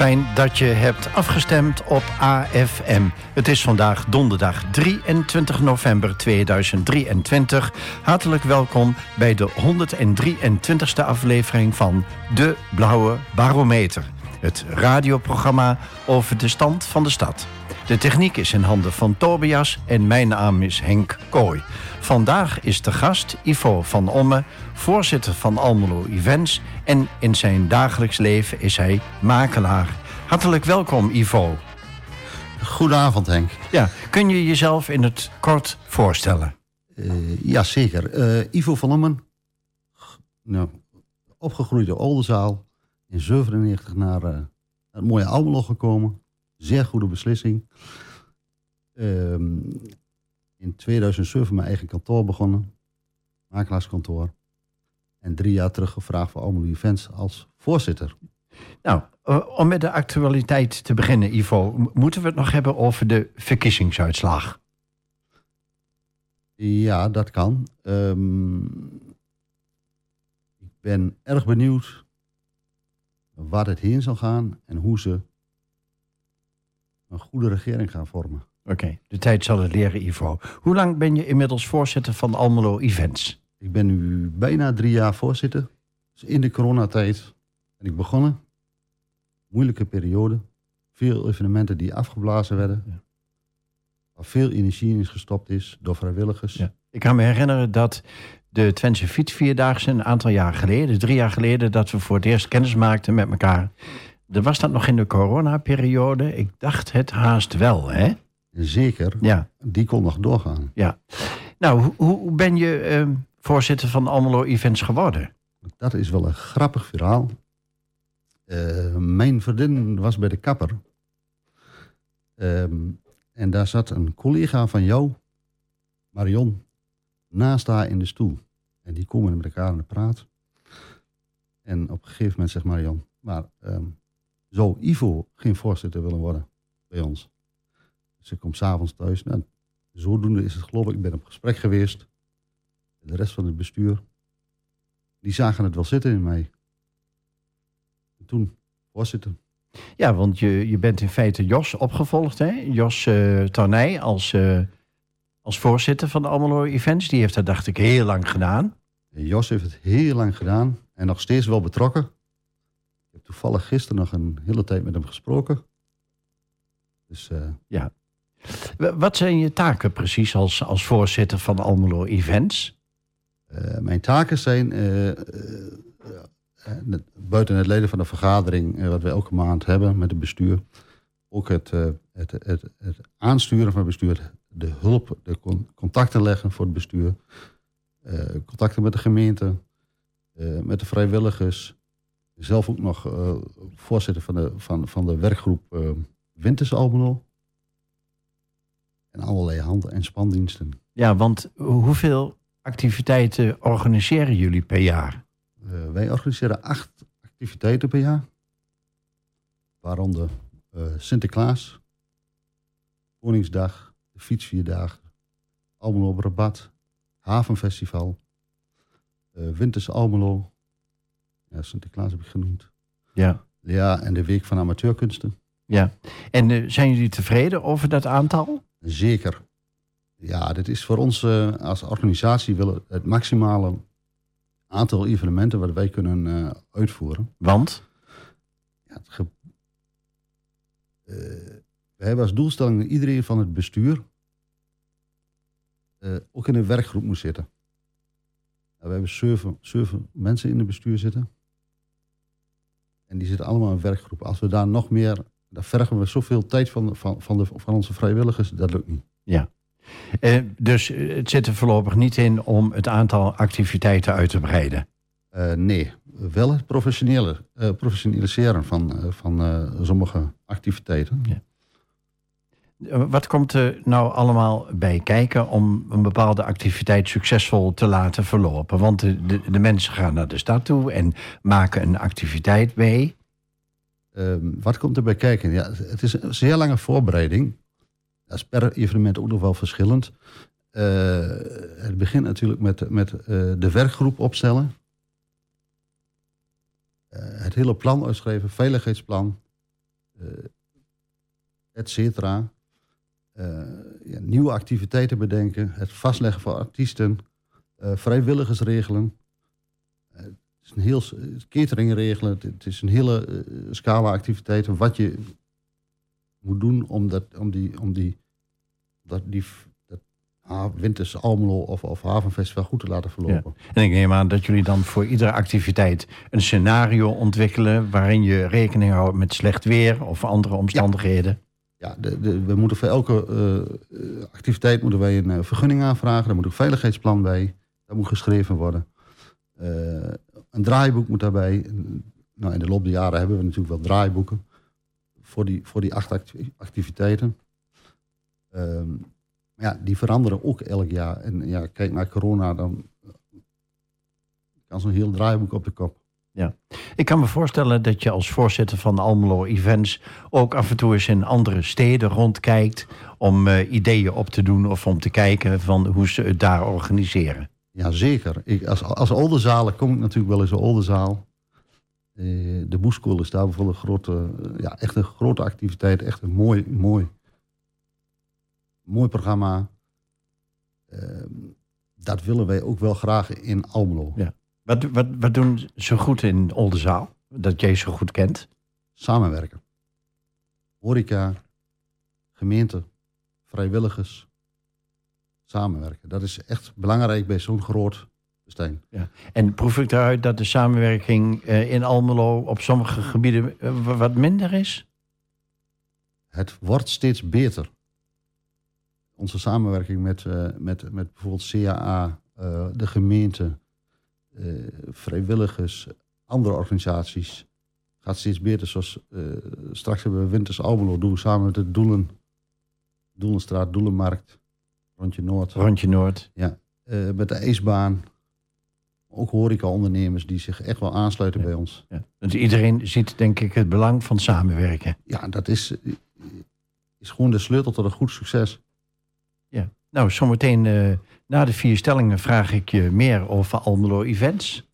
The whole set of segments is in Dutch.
Fijn dat je hebt afgestemd op AFM. Het is vandaag donderdag 23 november 2023. Hartelijk welkom bij de 123ste aflevering van De Blauwe Barometer. Het radioprogramma over de stand van de stad. De techniek is in handen van Tobias en mijn naam is Henk Kooi. Vandaag is de gast Ivo van Omme, voorzitter van Almelo Events... en in zijn dagelijks leven is hij makelaar. Hartelijk welkom, Ivo. Goedenavond, Henk. Ja, kun je jezelf in het kort voorstellen? Uh, ja, zeker. Uh, Ivo van Ommen, nou, opgegroeid in Oldenzaal, in 97 naar uh, het mooie Almelo gekomen. Zeer goede beslissing. Ehm, in 2007 mijn eigen kantoor begonnen. Makelaarskantoor. En drie jaar terug gevraagd voor Almelo Events als voorzitter. Nou, eh, om met de actualiteit te beginnen, Ivo, moeten we het nog hebben over de verkiezingsuitslag? Ja, dat kan. Um, ik ben erg benieuwd waar het heen zal gaan en hoe ze een goede regering gaan vormen. Oké, de tijd zal het leren, Ivo. Hoe lang ben je inmiddels voorzitter van Almelo Events? Ik ben nu bijna drie jaar voorzitter. Dus in de coronatijd ben ik begonnen. Moeilijke periode. Veel evenementen die afgeblazen werden. Ja. Waar veel energie in is gestopt is door vrijwilligers. Ja. Ik kan me herinneren dat de Twentse Fietsvierdaagse een aantal jaar geleden, drie jaar geleden, dat we voor het eerst kennis maakten met elkaar. Er was dat nog in de coronaperiode. Ik dacht het haast wel, hè? Zeker. Ja. Die kon nog doorgaan. Ja. Nou, hoe, ben je uh, voorzitter van Almelo Events geworden? Dat is wel een grappig verhaal. Uh, mijn vriendin was bij de kapper. Um, en daar zat een collega van jou, Marion, naast haar in de stoel. En die komen met elkaar aan de praat. En op een gegeven moment zegt Marion, maar um, zou Ivo geen voorzitter willen worden bij ons? Dus ik kom s'avonds thuis. Nou, zodoende is het geloof ik, ik ben op gesprek geweest. De rest van het bestuur, die zagen het wel zitten in mij. En toen voorzitter. Ja, want je, je bent in feite Jos opgevolgd, hè? Jos uh, Tarnij als, uh, als voorzitter van de Almelo Events. Die heeft dat, dacht ik, heel lang gedaan. Jos heeft het heel lang gedaan en nog steeds wel betrokken. Ik heb toevallig gisteren nog een hele tijd met hem gesproken. Dus, uh... Ja, wat zijn je taken precies als, als voorzitter van Almelo Events? Mijn taken zijn, buiten het leden van de vergadering, wat we elke maand hebben met het bestuur, ook het, het, het, het, aansturen van het bestuur, de hulp, de contacten leggen voor het bestuur, contacten met de gemeente, met de vrijwilligers, zelf ook nog voorzitter van de, van, van de werkgroep Winters Almelo en allerlei hand- en spandiensten. Ja, want hoeveel activiteiten organiseren jullie per jaar? Uh, wij organiseren acht activiteiten per jaar. Waaronder uh, Sinterklaas, Koningsdag, de Fietsvierdaag, Almelo Rabat, Havenfestival, uh, Winters Almelo, ja, Sinterklaas heb ik genoemd. Ja. Ja, en de Week van Amateurkunsten. Ja, en zijn jullie tevreden over dat aantal? Zeker. Ja, dit is voor ons als organisatie willen het maximale aantal evenementen wat wij kunnen uh, uitvoeren. Want? Ja, ge uh, we hebben als doelstelling dat iedereen van het bestuur ook in een werkgroep moet zitten. we hebben zeven, zeven mensen in het bestuur zitten. En die zitten allemaal in een werkgroep. Als we daar nog meer daar vergen we zoveel tijd van, van, van, de, van onze vrijwilligers, dat lukt niet. Ja. Eh, dus eh, het zit er voorlopig niet in om het aantal activiteiten uit te breiden? Uh, nee, wel het professionele, uh, professionaliseren van, van sommige activiteiten. Ja. Wat komt er nou allemaal bij kijken om een bepaalde activiteit succesvol te laten verlopen? Want de, de, de mensen gaan naar de stad toe en maken een activiteit mee. Um, wat komt er bij kijken? Ja, het is een zeer lange voorbereiding. Dat is per evenement ook nog wel verschillend. Uh, het begint natuurlijk met, met uh, de werkgroep opstellen. Uh, het hele plan uitschrijven, veiligheidsplan. et cetera. Ja, nieuwe activiteiten bedenken, het vastleggen van artiesten, vrijwilligersregelen. het is een heel catering regelen, het, is een hele scala activiteiten wat je moet doen om, dat, om die, om die, dat, die Winters Almelo of, of Havenfestival goed te laten verlopen. En ik neem aan dat jullie dan voor iedere activiteit een scenario ontwikkelen waarin je rekening houdt met slecht weer of andere omstandigheden. Ja, de, de, we moeten voor elke uh, activiteit moeten wij een uh, vergunning aanvragen. Daar moet een veiligheidsplan bij. Dat moet geschreven worden. Uh, een draaiboek moet daarbij. Nou, in de loop der jaren hebben we natuurlijk wel draaiboeken voor die, voor die acht activiteiten. Uh, ja, die veranderen ook elk jaar. En ja, kijk naar corona, dan kan zo'n heel draaiboek op de kop. Ja, ik kan me voorstellen dat je als voorzitter van de Almelo Events ook af en toe eens in andere steden rondkijkt om uh, ideeën op te doen of om te kijken van hoe ze het daar organiseren. Jazeker. Ik, als, als Oldenzalen kom ik natuurlijk wel eens in Oldenzaal. Uh, de Boeskool is daar bijvoorbeeld een grote, ja, echt een grote activiteit. Echt een mooi, mooi mooi programma. Ehm, dat willen wij ook wel graag in Almelo. Ja. Wat, wat, wat doen ze goed in Oldenzaal, dat jij zo goed kent? Samenwerken. Horeca, gemeente, vrijwilligers, samenwerken. Dat is echt belangrijk bij zo'n groot Ja. En proef ik daaruit dat de samenwerking eh, in Almelo op sommige gebieden eh, wat minder is? Het wordt steeds beter onze samenwerking met, uh, met, met bijvoorbeeld CAA, eh, de gemeente, vrijwilligers, andere organisaties gaat steeds beter. Zoals straks hebben we Winters Almelo doen samen met de Doelen, Doelenstraat, Doelenmarkt, Rondje Noord. Rondje Noord. Ja, met de ijsbaan. Ook horeca-ondernemers die zich echt wel aansluiten bij ons. Ja. Dus iedereen ziet denk ik het belang van samenwerken. Ja, dat is, is gewoon de sleutel tot een goed succes. Ja, nou zometeen uh, na de vier stellingen vraag ik je meer over Almelo Events.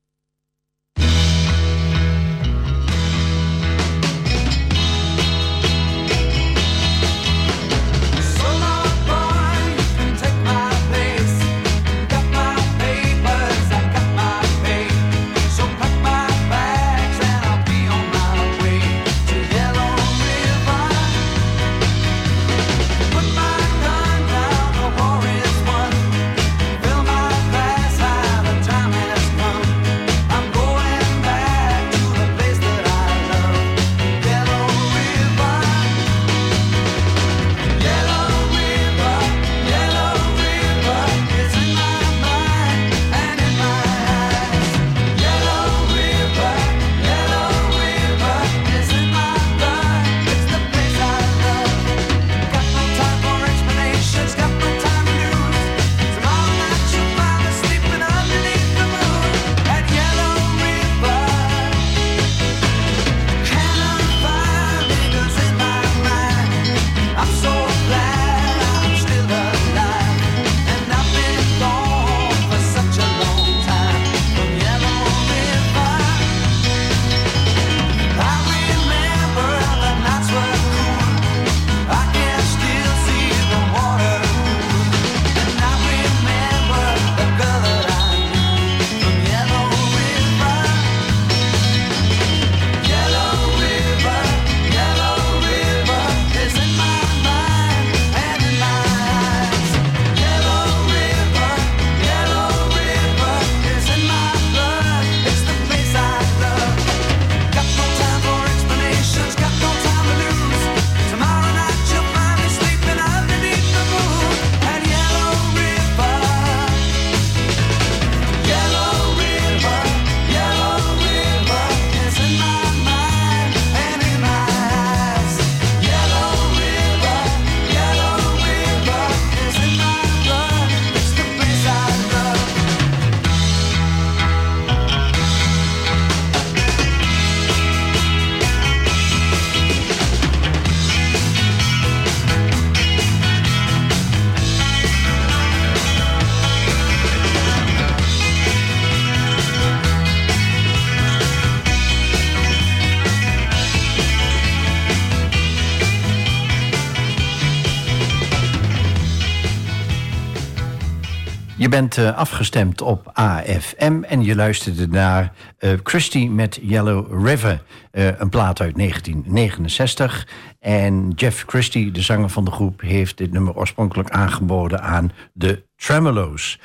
Je bent uh, afgestemd op AFM en je luisterde naar uh, Christie met Yellow River. Uh, een plaat uit 1969. En Jeff Christie, de zanger van de groep, heeft dit nummer oorspronkelijk aangeboden aan de Tremolo's.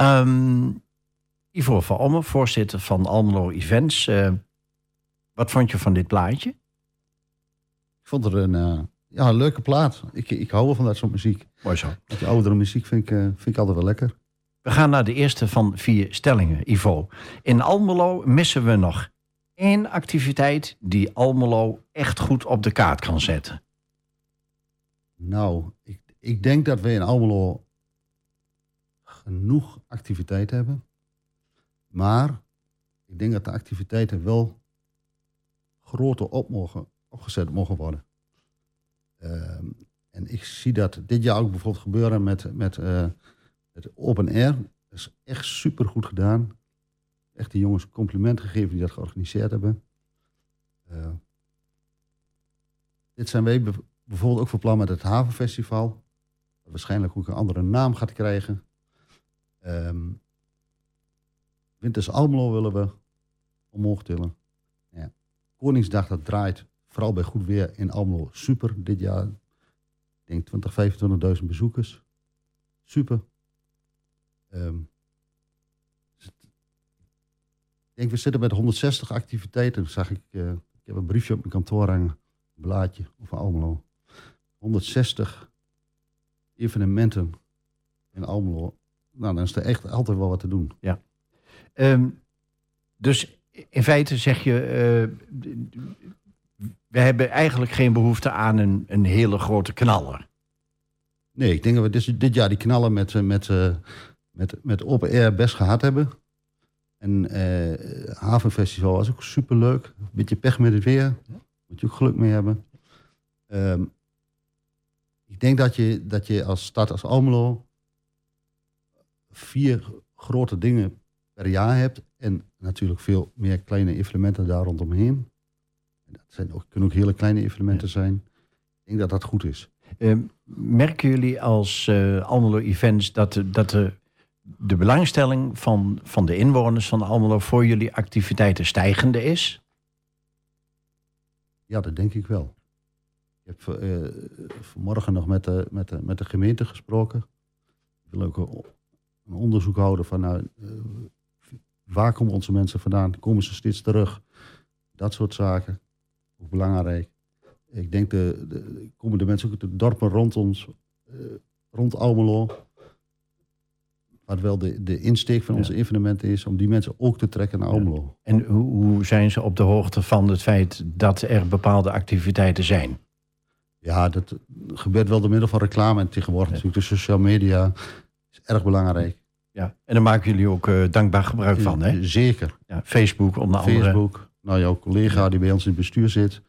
Um, Ivo van Omme, voorzitter van Almelo Events. wat vond je van dit plaatje? Ik vond er een ja, een leuke plaat. Ik, ik hou wel van dat soort muziek. Mooi zo. Die oudere muziek vind ik, vind ik altijd wel lekker. We gaan naar de eerste van vier stellingen, Ivo. In Almelo missen we nog één activiteit die Almelo echt goed op de kaart kan zetten. Nou, ik, ik denk dat we in Almelo genoeg activiteit hebben. Maar ik denk dat de activiteiten wel groter op mogen, opgezet mogen worden. Uh, en ik zie dat dit jaar ook bijvoorbeeld gebeuren met, met uh, het open air. Is echt super goed gedaan. Echt die jongens compliment gegeven die dat georganiseerd hebben. Uh, dit zijn wij bijvoorbeeld ook voor plan met het Havenfestival. Dat waarschijnlijk ook een andere naam gaat krijgen. Um, Winters Almelo willen we omhoog tillen. Ja. Koningsdag dat draait vooral bij goed weer in Almelo super dit jaar. Ik denk 20, 25.000 bezoekers. Super. Um, ik denk, we zitten met 160 activiteiten. Zag ik, uh, ik heb een briefje op mijn kantoor hangen. Een blaadje over Almelo. 160 evenementen in Almelo. Nou, dan is er echt altijd wel wat te doen. Ja. Um, dus in feite zeg je, uh, we hebben eigenlijk geen behoefte aan een, een hele grote knaller. Nee, ik denk dat we dit, dit jaar die knallen met, met, uh, met, met open air best gehad hebben. En uh, Havenfestival was ook superleuk. Een beetje pech met het weer. Moet je ook geluk mee hebben. Um, ik denk dat je, dat je als stad als Almelo vier grote dingen per jaar hebt. En natuurlijk veel meer kleine evenementen daar rondomheen. Dat zijn ook, kunnen ook hele kleine evenementen zijn. Ik denk dat dat goed is. Uh, merken jullie als uh, Almelo Events dat, dat de, de belangstelling van, van de inwoners van Almelo voor jullie activiteiten stijgende is? Ja, dat denk ik wel. Ik heb uh, vanmorgen nog met de, met, de, met de gemeente gesproken. Ik wil ook een onderzoek houden van nou, uh, waar komen onze mensen vandaan? Komen ze steeds terug? Dat soort zaken. Ook belangrijk. Ik denk de, de komen de mensen ook uit de dorpen rond ons, uh, rond Almelo. Wat wel de, de insteek van onze evenementen is om die mensen ook te trekken naar Almelo. En hoe, hoe zijn ze op de hoogte van het feit dat er bepaalde activiteiten zijn? Ja, dat gebeurt wel door middel van reclame en tegenwoordig natuurlijk de social media is erg belangrijk. Ja, en daar maken jullie ook uh, dankbaar gebruik van, hè? Zeker. Ja, Facebook onder andere. Facebook. Nou, jouw collega die bij ons in het bestuur zit,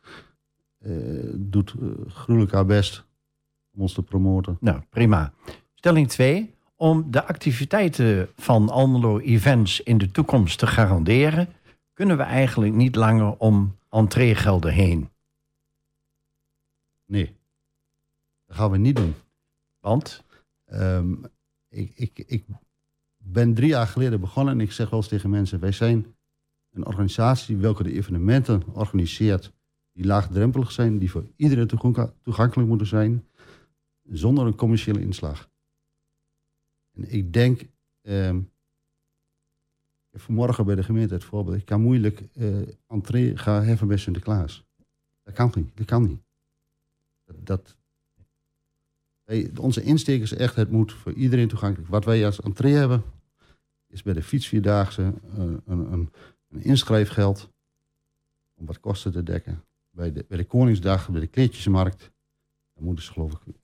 uh, doet uh, gruwelijk haar best om ons te promoten. Nou, prima. Stelling 2. Om de activiteiten van Almelo Events in de toekomst te garanderen, kunnen we eigenlijk niet langer om entreegelden heen. Nee, dat gaan we niet doen. Want? Um, ik, ik, ik ben drie jaar geleden begonnen en ik zeg wel eens tegen mensen: wij zijn een organisatie welke de evenementen organiseert die laagdrempelig zijn, die voor iedereen toegankelijk moeten zijn, zonder een commerciële inslag. En ik denk, uh, vanmorgen bij de gemeente het voorbeeld, ik kan moeilijk uh, entree gaan heffen bij Sinterklaas. Dat kan niet, dat kan niet. Dat, dat onze insteek is echt, het moet voor iedereen toegankelijk. Wat wij als entree hebben, is bij de fietsvierdaagse uh, een, een, een inschrijfgeld om wat kosten te dekken. Bij de, bij de Koningsdag, bij de kleedjesmarkt, dan moeten ze geloof ik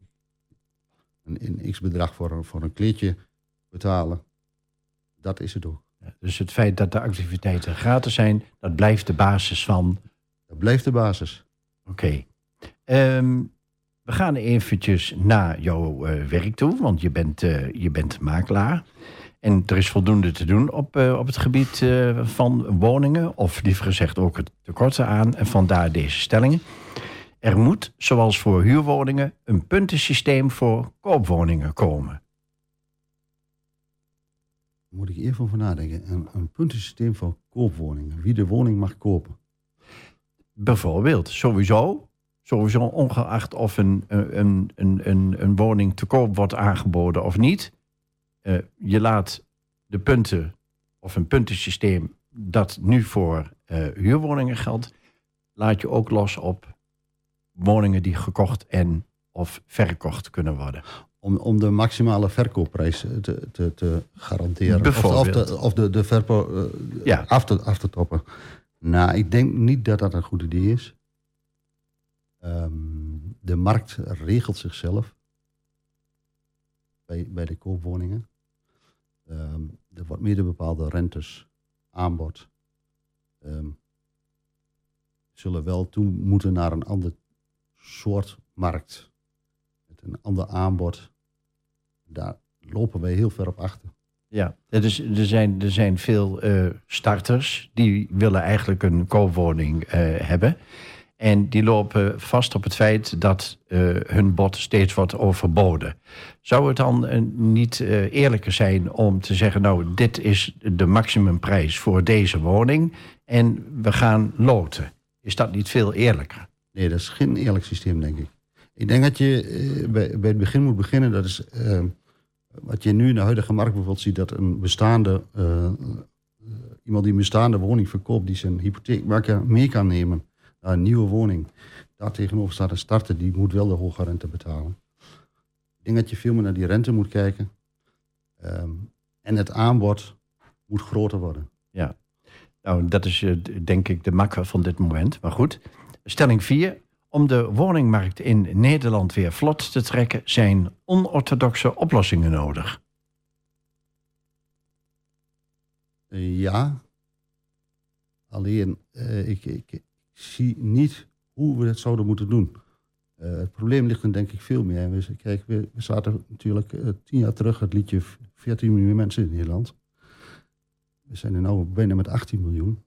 een, een x-bedrag voor, voor een kleedje betalen. Dat is het ook. Dus het feit dat de activiteiten gratis zijn, dat blijft de basis van... Dat blijft de basis. Oké. Okay. Um, we gaan eventjes naar jouw uh, werk toe, want je bent, uh, je bent makelaar. En er is voldoende te doen op, uh, op het gebied van woningen, of liever gezegd ook het tekorten aan. En vandaar deze stellingen. Er moet, zoals voor huurwoningen, een puntensysteem voor koopwoningen komen. moet ik even over nadenken. Een, een puntensysteem voor koopwoningen. Wie de woning mag kopen. Bijvoorbeeld, sowieso. Sowieso ongeacht of een, een, een, een, een woning te koop wordt aangeboden of niet. Uh, je laat de punten of een puntensysteem dat nu voor uh, huurwoningen geldt, laat je ook los op woningen die gekocht en of verkocht kunnen worden. Om, om de maximale verkoopprijs te, te, te garanderen. Bijvoorbeeld. Of, de, of de, de uh, ja. af, te, af te toppen. Nou, ik denk niet dat dat een goed idee is. Um, de markt regelt zichzelf bij, bij de koopwoningen. Um, er wordt mede bepaalde rentes, aanbod. Um, zullen wel toe moeten naar een ander soort markt. Met een ander aanbod. Daar lopen wij heel ver op achter. Ja, is, er, zijn, er zijn veel uh, starters die willen eigenlijk een koopwoning uh, hebben. En die lopen vast op het feit dat uh, hun bod steeds wordt overboden. Zou het dan niet eerlijker zijn om te zeggen: Nou, dit is de maximumprijs voor deze woning en we gaan loten? Is dat niet veel eerlijker? Nee, dat is geen eerlijk systeem, denk ik. Ik denk dat je bij, bij, het begin moet beginnen. Dat is wat je nu in de huidige markt bijvoorbeeld ziet: dat een bestaande. iemand die een bestaande woning verkoopt, die zijn hypotheek mee kan nemen een nieuwe woning. Daar tegenover staat een starter, die moet wel de hoge rente betalen. Ik denk dat je veel meer naar die rente moet kijken. Um, en het aanbod moet groter worden. Ja, nou dat is denk ik de makker van dit moment. Maar goed, stelling 4. Om de woningmarkt in Nederland weer vlot te trekken, zijn onorthodoxe oplossingen nodig. Uh, ja. Alleen, uh, ik, ik, zie niet hoe we het zouden moeten doen. Uh, het probleem ligt er denk ik veel meer. We, kijk, we, we zaten natuurlijk uh, tien jaar terug het liedje 14 miljoen mensen in Nederland. We zijn er nu bijna met 18 miljoen.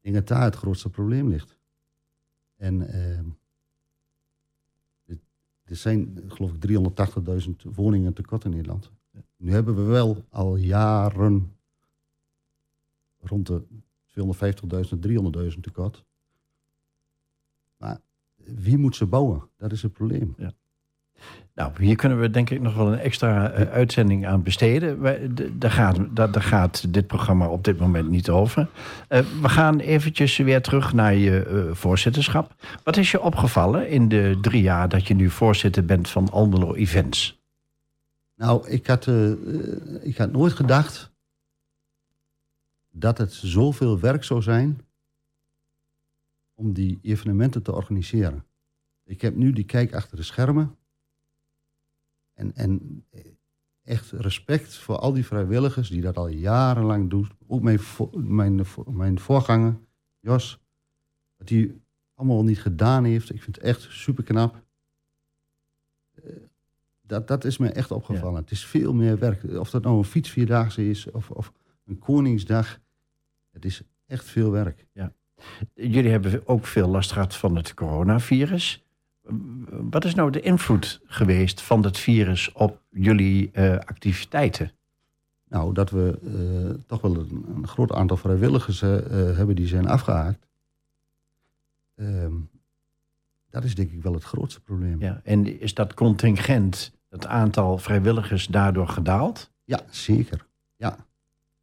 Ik denk dat daar het grootste probleem ligt. En uh, er zijn geloof ik 380.000 woningen tekort in Nederland. Nu hebben we wel al jaren rond de 250.000, 300.000 tekort. Maar wie moet ze bouwen? Dat is het probleem. Ja. Nou, hier kunnen we denk ik nog wel een extra uh, uitzending aan besteden. Daar gaat, gaat dit programma op dit moment niet over. Uh, we gaan eventjes weer terug naar je uh, voorzitterschap. Wat is je opgevallen in de drie jaar dat je nu voorzitter bent van Almelo Events? Nou, ik had, ik had nooit gedacht dat het zoveel werk zou zijn om die evenementen te organiseren. Ik heb nu die kijk achter de schermen. En, en echt respect voor al die vrijwilligers die dat al jarenlang doen. Ook mijn, mijn, mijn voorganger, Jos, wat hij allemaal niet gedaan heeft. Ik vind het echt super knap. Eh, dat, dat is me echt opgevallen. Het is veel meer werk. Of dat nou een fietsvierdaagse is of, of een Koningsdag. Het is echt veel werk. Ja. Jullie hebben ook veel last gehad van het coronavirus. Wat is nou de invloed geweest van het virus op jullie uh, activiteiten? Nou, dat we uh, toch wel een, een, groot aantal vrijwilligers uh, hebben die zijn afgehaakt. Ehm, dat is denk ik wel het grootste probleem. Ja, en is dat contingent, het aantal vrijwilligers, daardoor gedaald? Ja, zeker. Ja.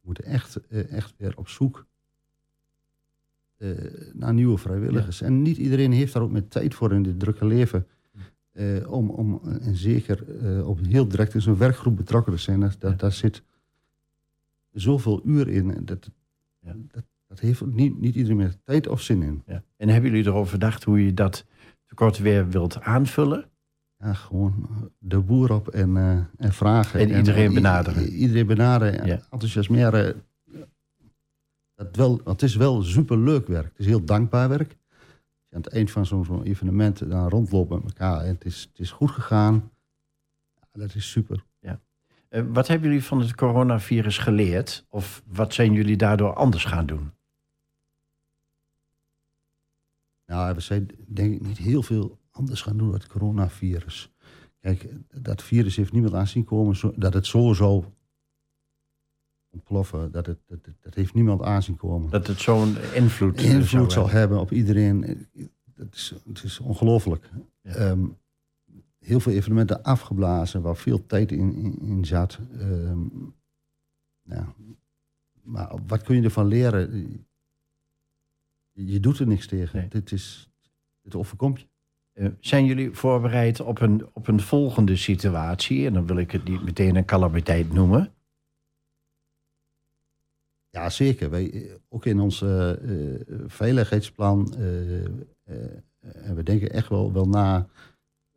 We moeten echt, echt weer op zoek uh, naar nieuwe vrijwilligers. En niet iedereen heeft daar ook met tijd voor in dit drukke leven. Uh, om, om, en zeker uh, op heel direct in zo'n werkgroep betrokken te zijn. Dat, dat, Daar zit zoveel uur in. Dat, ja. dat, dat, heeft niet, niet iedereen meer tijd of zin in. En hebben jullie erover gedacht hoe je dat tekort weer wilt aanvullen? Ja, gewoon de boer op en, en vragen. En iedereen benaderen. iedereen benaderen, enthousiasmeren dat wel, het is wel superleuk werk. Het is heel dankbaar werk. Je aan het eind van zo'n evenement dan rondloopt met elkaar en het is, het is goed gegaan. Ja, dat is super. Ja. Uh, wat hebben jullie van het coronavirus geleerd? Of wat zijn jullie daardoor anders gaan doen? Nou, we zijn denk ik niet heel veel anders gaan doen met het coronavirus. Kijk, dat virus heeft niemand aan zien komen dat het zo zou ontploffen. Dat, het, dat, dat heeft niemand aanzien komen. Dat het zo'n invloed, invloed zal hebben op iedereen. Het is, het is ongelooflijk. Ehm, heel veel evenementen afgeblazen waar veel tijd in, in, in zat. Ehm, ja. Maar wat kun je ervan leren? Je doet er niks tegen. Dit, is, dit overkomt je. Uh, zijn jullie voorbereid op een, op een volgende situatie? En dan wil ik het niet meteen een calamiteit noemen. Ja, zeker. Wij, eh, ook in ons uh, veiligheidsplan. en we denken echt wel, wel na.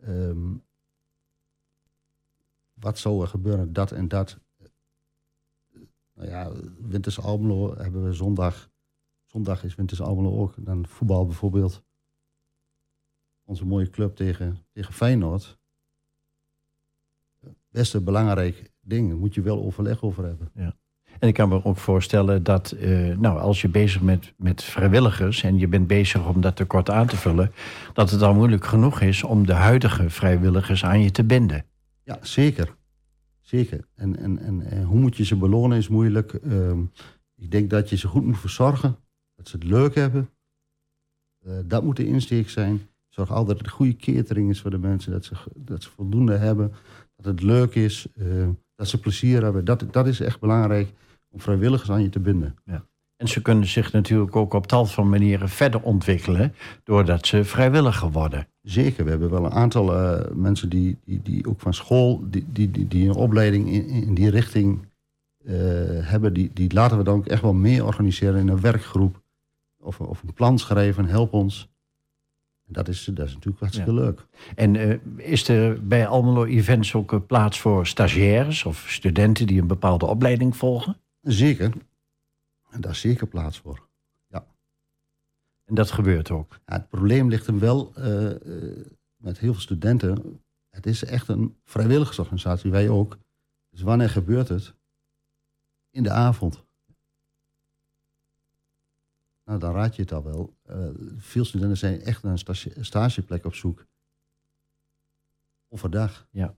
Um, wat zou er gebeuren, dat en dat. Nou ja, Winters Almelo hebben we zondag. Zondag is Winters Almelo ook. Dan voetbal bijvoorbeeld. Onze mooie club tegen, tegen Feyenoord. Best een belangrijk ding. Moet je wel overleg over hebben. Ja. En ik kan me ook voorstellen dat, uh, nou, als je bezig bent met vrijwilligers en je bent bezig om dat tekort aan te vullen, dat het dan moeilijk genoeg is om de huidige vrijwilligers aan je te binden. Ja, zeker. Zeker. En, en, en, hoe moet je ze belonen is moeilijk. Ehm, ik denk dat je ze goed moet verzorgen. Dat ze het leuk hebben. Uh, dat moet de insteek zijn. Zorg altijd dat het goede catering is voor de mensen. Dat ze, dat ze voldoende hebben. Dat het leuk is. Uh, dat ze plezier hebben. Dat, dat is echt belangrijk om vrijwilligers aan je te binden. Ja. En ze kunnen zich natuurlijk ook op tal van manieren verder ontwikkelen. doordat ze vrijwilliger worden. Zeker, we hebben wel een aantal uh, mensen die, die, die ook van school. die, die, die, die een opleiding in, in die richting uh, hebben. Die, die laten we dan ook echt wel meer organiseren in een werkgroep. Of, of een plan schrijven, help ons. Dat is, dat is natuurlijk hartstikke ja. leuk. En uh, is er bij Almelo Events ook plaats voor stagiaires of studenten die een bepaalde opleiding volgen? Zeker. En daar is zeker plaats voor. Ja. En dat gebeurt ook? Ja, het probleem ligt hem wel uh, met heel veel studenten. Het is echt een vrijwilligersorganisatie, wij ook. Dus wanneer gebeurt het? In de avond. Nou, dan raad je het al wel. Uh, veel studenten zijn echt naar een stage, stageplek op zoek. Overdag. Ja.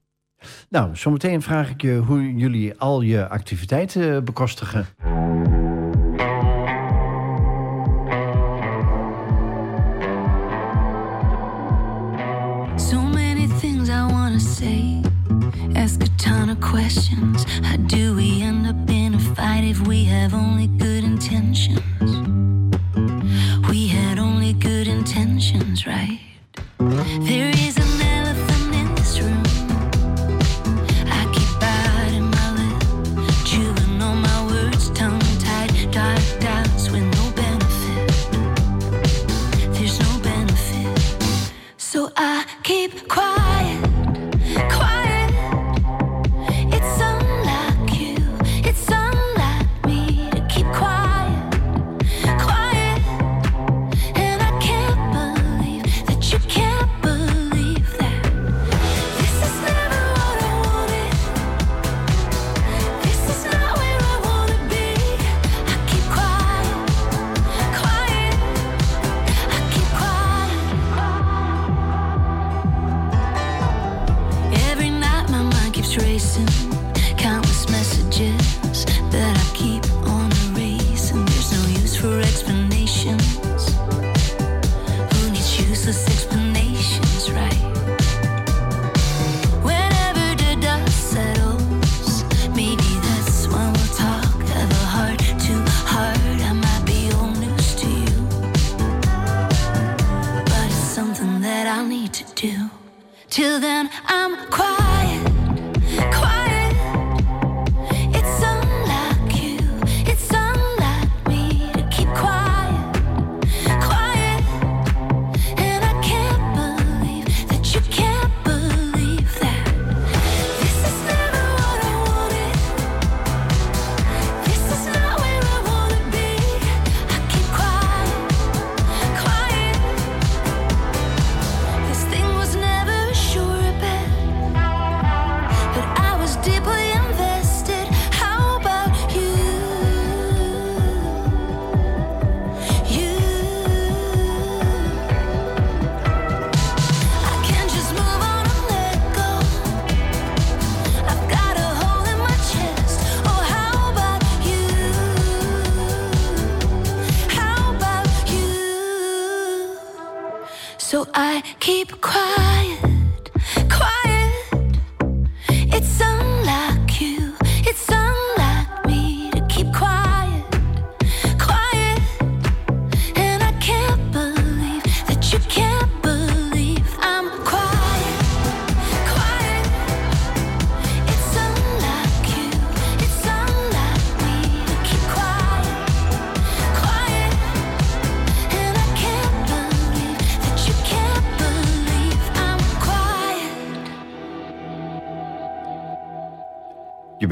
Nou, zometeen vraag ik je hoe jullie al je activiteiten bekostigen. So many things I want to say. Ask a ton of questions. How do we end up in a fight if we have only good intentions?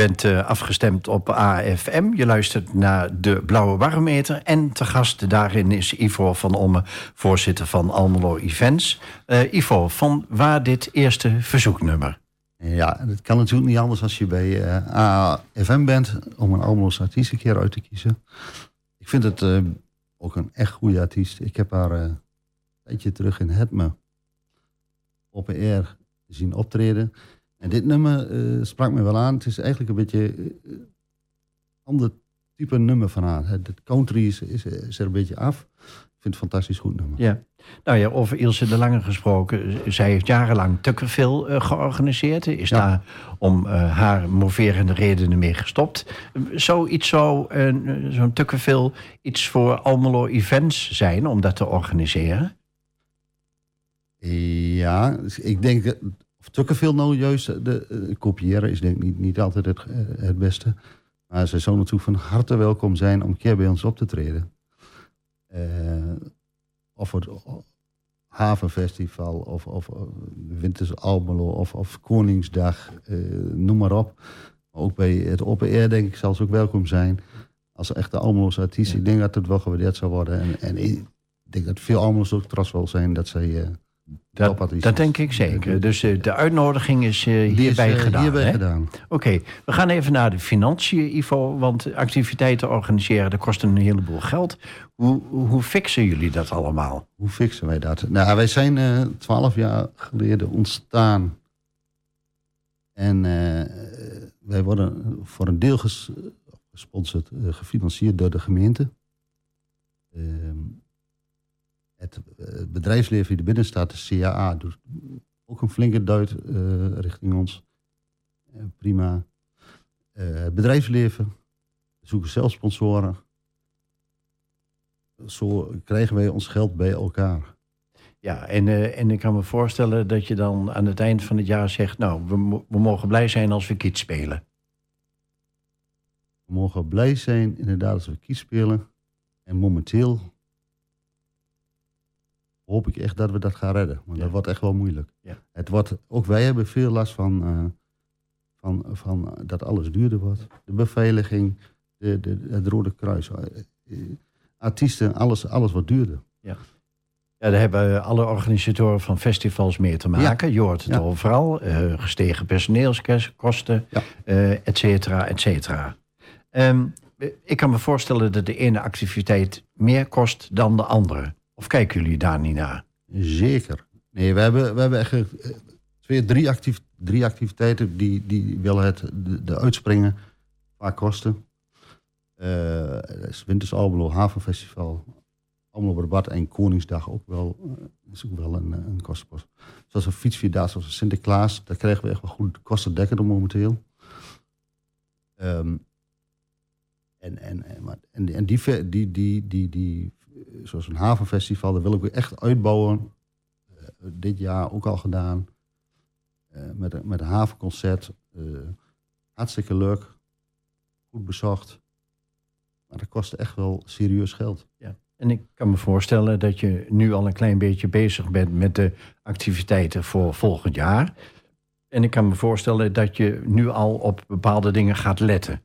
Bent eh, afgestemd op AFM. Je luistert naar de Blauwe Barometer. En te gast daarin is Ivo van Omme, voorzitter van Almelo Events. Eh, Ivo, van waar dit eerste verzoeknummer? Ja, het kan natuurlijk niet anders als je bij eh, AFM bent om een Almeloos artiest een keer uit te kiezen. Ik vind het ook een echt goede artiest. Ik heb haar een tijdje terug in Hetme op een air zien optreden. En dit nummer eh, sprak me wel aan. Het is eigenlijk een beetje een ander type nummer van haar. Het country is, is, is er een beetje af. Ik vind het een fantastisch goed nummer. Ja. Nou ja, over Ilse de Lange gesproken. Zij heeft jarenlang Tukkerville eh, georganiseerd. Is Ja. daar om eh, haar moverende redenen mee gestopt. Zoiets zou eh, zo'n Tukkerville iets voor Almelo Events zijn om dat te organiseren? Ja, ik denk, of Tukkerville nou juist de, eh, kopiëren is denk ik niet, niet altijd het, eh, het beste. Maar ze zou natuurlijk van harte welkom zijn om een keer bij ons op te treden. Eh, of het Havenfestival, of, of eh, Winters Almelo, of, of Koningsdag, eh, noem maar op. Ook bij het Open Air denk ik zal ze ook welkom zijn. Als echte Almelo's artiest. Ja. Ik denk dat het wel gewaardeerd zou worden. En, en ik denk dat veel Almelo's ook trots wel zijn dat zij... Dat, dat is. denk ik zeker. Dus eh, de uitnodiging is eh, is, hierbij eh, gedaan. hierbij hè? gedaan. Oké, we gaan even naar de financiën, Ivo. Want activiteiten organiseren, dat kost een heleboel geld. Hoe, hoe fixen jullie dat allemaal? Hoe fixen wij dat? Nou, wij zijn twaalf jaar geleden ontstaan. En wij worden voor een deel ges- gesponsord, gefinancierd door de gemeente. Het, eh, het bedrijfsleven die er binnen staat, de CAA, doet ook een flinke duit eh, richting ons. Eh, prima. Het bedrijfsleven, we zoeken zelf sponsoren. Zo krijgen wij ons geld bij elkaar. Ja, en, en ik kan me voorstellen dat je dan aan het eind van het jaar zegt... nou, we, we mogen blij zijn als we kiet spelen. We mogen blij zijn, inderdaad, als we kies spelen. En momenteel hoop ik echt dat we dat gaan redden. Want Ja. dat wordt echt wel moeilijk. Ja. Het wordt, ook wij hebben veel last van, eh, van, van dat alles duurder wordt. De beveiliging, de, de, het Rode Kruis. eh, eh, artiesten, alles, alles wordt duurder. Ja, daar hebben alle organisatoren van festivals mee te maken. Je hoort het Ja. overal. eh, gestegen personeelskosten, Ja. eh, et cetera, et cetera. Ehm, ik kan me voorstellen dat de ene activiteit meer kost dan de andere. Of kijken jullie daar niet naar? Zeker. Nee, we hebben, we hebben echt eh, twee, drie, actief, drie activiteiten die, die willen het de, uitspringen qua kosten. Is Winters Havenfestival, Almelo Brabant en Koningsdag ook wel, eh, is ook wel een, een kostenpost. Zoals een fietsvierdaagse zoals Sinterklaas, daar krijgen we echt wel goed kostendekkende momenteel. Ehm, en, en, en, maar- en, en die, die, die, die, die, zoals een havenfestival, daar wil ik echt uitbouwen. Eh, dit jaar ook al gedaan. Eh, met, met een havenconcert. Eh, hartstikke leuk. Goed bezocht. Maar dat kost echt wel serieus geld. En ik kan me voorstellen dat je nu al een klein beetje bezig bent met de activiteiten voor volgend jaar. En ik kan me voorstellen dat je nu al op bepaalde dingen gaat letten.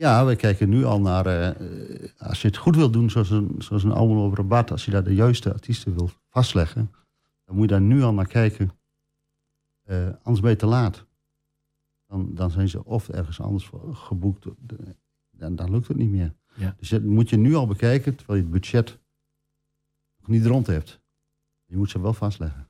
Ja, we kijken nu al naar... eh, eh, als je het goed wil doen, zoals een, zoals een Rabat... als je daar de juiste artiesten wil vastleggen... dan moet je daar nu al naar kijken. Eh, anders ben je te laat. Dan, dan zijn ze of ergens anders geboekt. Dan, dan lukt het niet meer. Ja. Dus dat moet je nu al bekijken... terwijl je het budget nog niet rond hebt. Je moet ze wel vastleggen.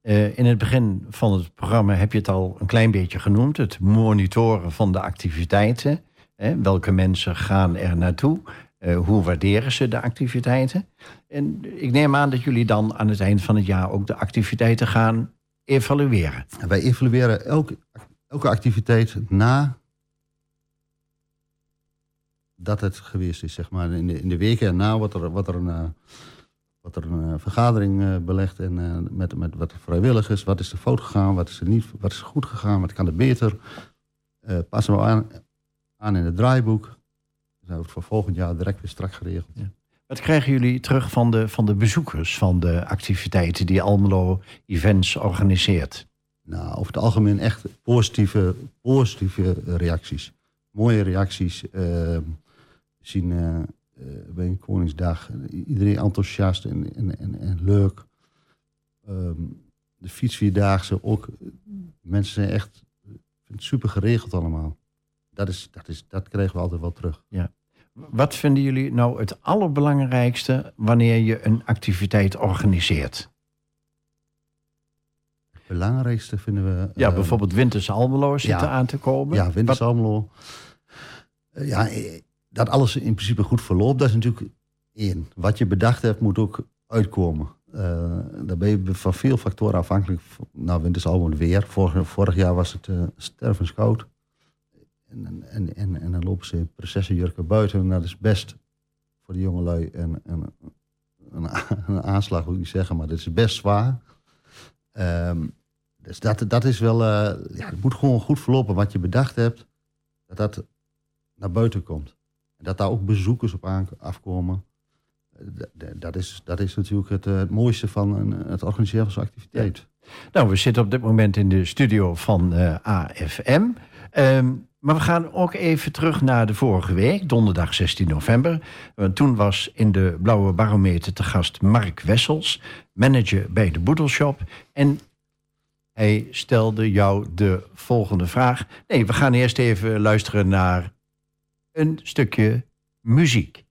Eh, in het begin van het programma heb je het al een klein beetje genoemd. Het monitoren van de activiteiten. Welke mensen gaan er naartoe? Eh, hoe waarderen ze de activiteiten? En ik neem aan dat jullie dan aan het eind van het jaar ook de activiteiten gaan evalueren. En wij evalueren elke, elke activiteit na dat het geweest is, zeg maar. In de, in de weken erna wordt er, wordt er een, eh, wordt er een eh, vergadering eh, belegd en, eh, met, met wat vrijwilligers. Wat is er fout gegaan, wat is er niet, wat is er goed gegaan, wat kan er beter. Eh, passen we aan, aan in het draaiboek. Dan we het voor volgend jaar direct weer strak geregeld. Wat krijgen jullie terug van de, van de bezoekers van de activiteiten die Almelo Events organiseert? Nou, over het algemeen echt positieve, positieve reacties. Mooie reacties. eh, we zien eh, eh, bij een Koningsdag iedereen enthousiast en, en, en, en leuk. Ehm, de fietsvierdaagse ook. Mensen zijn echt super geregeld allemaal. Dat, is, dat, is, dat krijgen we altijd wel terug. Wat vinden jullie nou het allerbelangrijkste wanneer je een activiteit organiseert? Het belangrijkste vinden we... Ja, ehm, bijvoorbeeld Winters Almelo zit ja. er aan te komen. Ja, Winters Almelo. Eh, ja, eh, dat alles in principe goed verloopt, dat is natuurlijk één. Wat je bedacht hebt, moet ook uitkomen. Eh daar ben je van veel factoren afhankelijk. Nou, Winters Almelo weer. Vorig, vorig jaar was het eh stervenskoud. En, en, en, en, dan lopen ze in prinsessenjurken buiten. En dat is best voor de jongelui een, een, een, een aanslag, wil ik zeggen, maar dat is best zwaar. Ehm, dus dat, dat is wel, eh, ja, het moet gewoon goed verlopen wat je bedacht hebt, dat dat naar buiten komt. En dat daar ook bezoekers op aan, afkomen. Eh, d- d- Dat is, dat is natuurlijk het, eh, het mooiste van een, het organiseren van zo'n activiteit. Nou, we zitten op dit moment in de studio van AFM. Ehm, maar we gaan ook even terug naar de vorige week, donderdag 16 november. Want toen was in de Blauwe Barometer te gast Mark Wessels, manager bij de Boedelshop. En hij stelde jou de volgende vraag. Nee, we gaan eerst even luisteren naar een stukje muziek.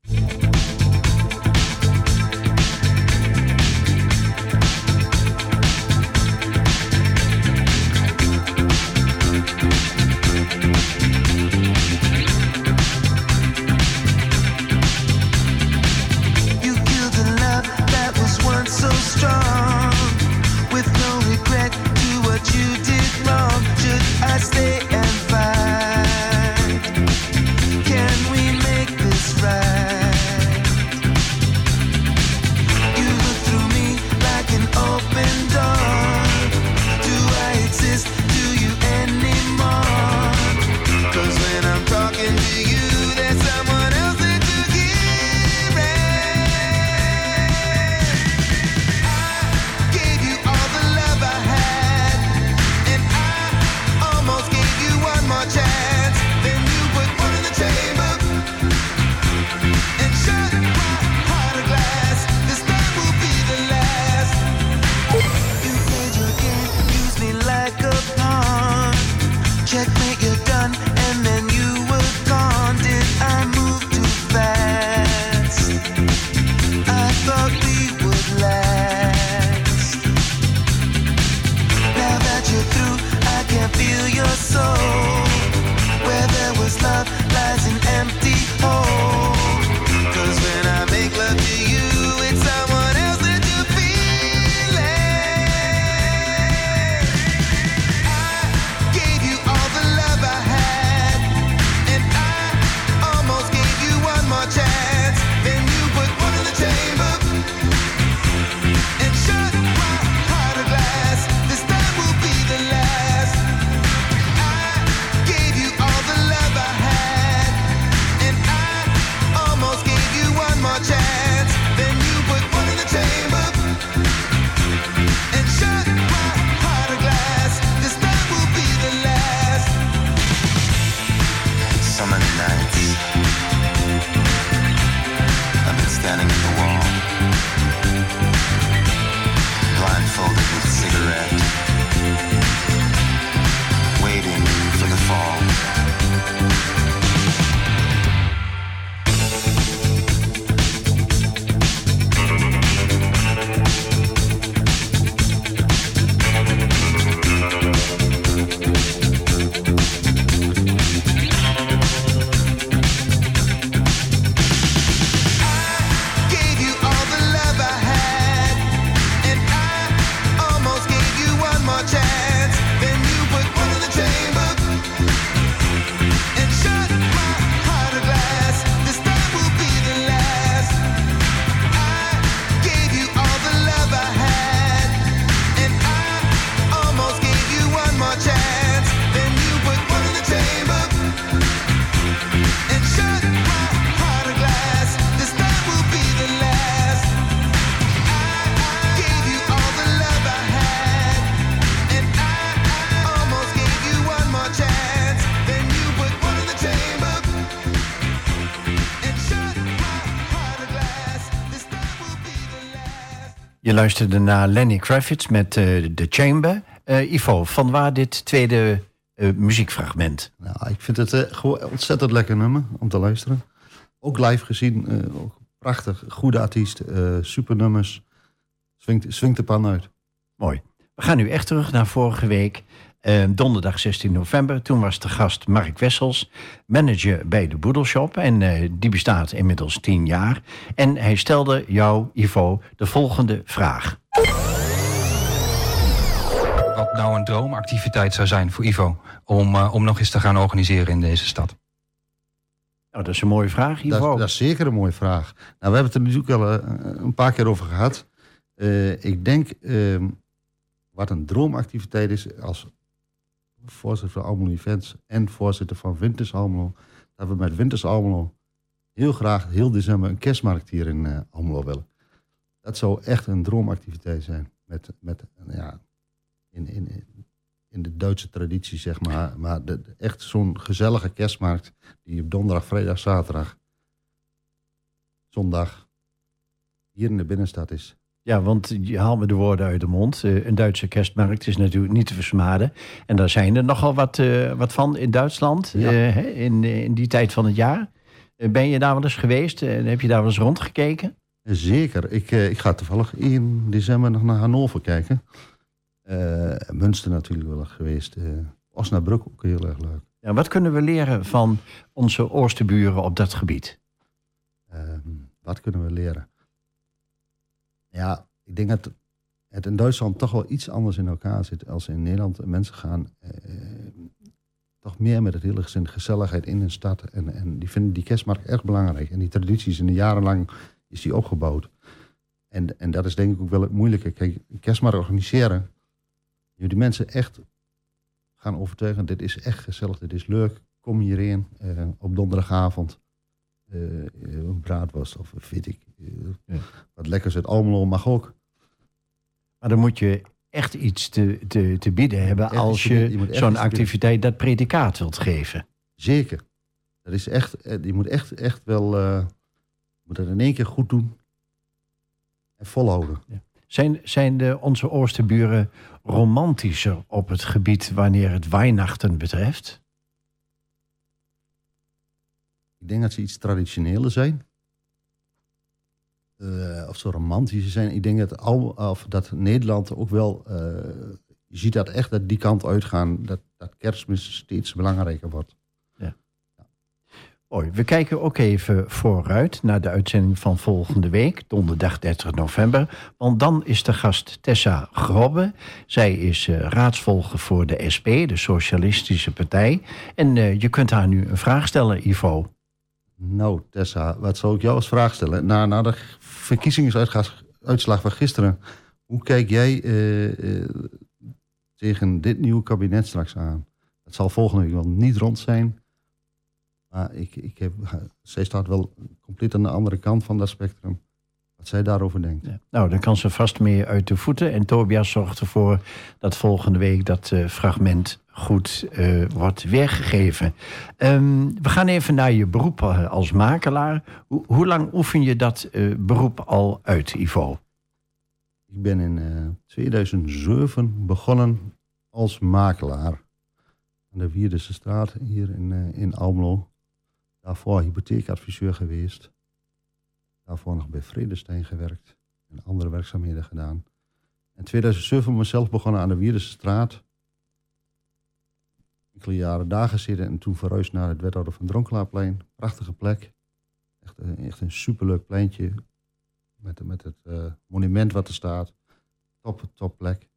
Je luisterde naar Lenny Kravitz met eh The Chamber. Eh, Ivo, van waar dit tweede eh, muziekfragment? Nou, ik vind het gewoon ontzettend lekker nummer om te luisteren. Ook live gezien, ook prachtig, goede artiest, super nummers. Swingt, swingt de pan uit. Mooi. We gaan nu echt terug naar vorige week. Donderdag 16 november. Toen was de gast Mark Wessels, manager bij de Boedelshop. En eh, die bestaat inmiddels 10 jaar. En hij stelde jou, Ivo, de volgende vraag. Wat nou een droomactiviteit zou zijn voor Ivo om, eh, om nog eens te gaan organiseren in deze stad? Nou, dat is een mooie vraag, Dat, Ivo. dat is zeker een mooie vraag. Nou, we hebben het er natuurlijk al eh, een paar keer over gehad. Eh, ik denk, ehm, wat een droomactiviteit is als voorzitter van Almelo Events en voorzitter van Winters Almelo, dat we met Winters Almelo heel graag heel december een kerstmarkt hier in eh, Almelo willen. Dat zou echt een droomactiviteit zijn. Met, met ja, in, in, in de Duitse traditie, zeg maar. Maar de, echt zo'n gezellige kerstmarkt die op donderdag, vrijdag, zaterdag, zondag hier in de binnenstad is. Ja, want je haalt me de woorden uit de mond. Eh, een Duitse kerstmarkt is natuurlijk niet te versmaden. En daar zijn er nogal wat, eh, wat van in Duitsland Ja. eh, in, in die tijd van het jaar. Ben je daar wel eens geweest en heb je daar wel eens rondgekeken? Zeker. Ik, ik ga toevallig in december nog naar Hannover kijken. Münster natuurlijk wel geweest. Osnabrück ook heel erg leuk. Ja, wat kunnen we leren van onze oosterburen op dat gebied? Ehm, wat kunnen we leren? Ja, ik denk dat het in Duitsland toch wel iets anders in elkaar zit als in Nederland. Mensen gaan eh, toch meer met het hele gezin gezelligheid in een stad. En, en die vinden die kerstmarkt erg belangrijk. En die tradities in de jarenlang is die opgebouwd. En, en dat is denk ik ook wel het moeilijke. Kijk, een kerstmarkt organiseren. Je die mensen echt gaan overtuigen. Dit is echt gezellig, dit is leuk. Kom hierheen eh, op donderdagavond. Eh, eh, een braadworst of weet ik. Ja. Wat lekkers uit Almelo mag ook. Maar dan moet je echt iets te, te, te bieden hebben Echt als je, zo'n activiteit dat predicaat wilt geven. Zeker. Dat is echt, eh, je moet echt, echt wel, eh, moet dat in één keer goed doen. En volhouden. Zijn, zijn de, onze oosterburen romantischer op het gebied wanneer het Weihnachten betreft? Ik denk dat ze iets traditioneler zijn. Eh, of zo romantischer zijn. Ik denk dat, al, of dat Nederland ook wel... eh, je ziet dat echt dat die kant uitgaan. Dat, dat kerstmis steeds belangrijker wordt. Mooi. We kijken ook even vooruit naar de uitzending van volgende week, donderdag 30 november. Want dan is de gast Tessa Grobbe. Zij is eh, raadsvolger voor de SP, de Socialistische Partij. En je kunt haar nu een vraag stellen, Ivo. Nou, Tessa, wat zou ik jou als vraag stellen? Na, na de verkiezingsuitslag van gisteren, hoe kijk jij eh, eh, tegen dit nieuwe kabinet straks aan? Het zal volgende week wel niet rond zijn. Maar ik, ik heb, zij staat wel compleet aan de andere kant van dat spectrum. Wat zij daarover denkt. Ja. Nou, dan kan ze vast mee uit de voeten. En Tobias zorgt ervoor dat volgende week dat eh, fragment goed eh, wordt weergegeven. Ehm, we gaan even naar je beroep eh, als makelaar. Hoe, hoe lang oefen je dat beroep al uit, Ivo? Ik ben in eh, 2007 begonnen als makelaar. Aan de Wierdense straat hier in, in Almelo. Daarvoor hypotheekadviseur geweest. Daarvoor nog bij Vredestein gewerkt. En andere werkzaamheden gedaan. In 2007 mezelf begonnen aan de Wierdense straat. Enkele jaren daar gezeten en toen verhuisd naar het wethouder van Dronkelaarplein. Prachtige plek. Echt, een- echt een superleuk pleintje. Met, met het eh, monument wat er staat. Top, top plek.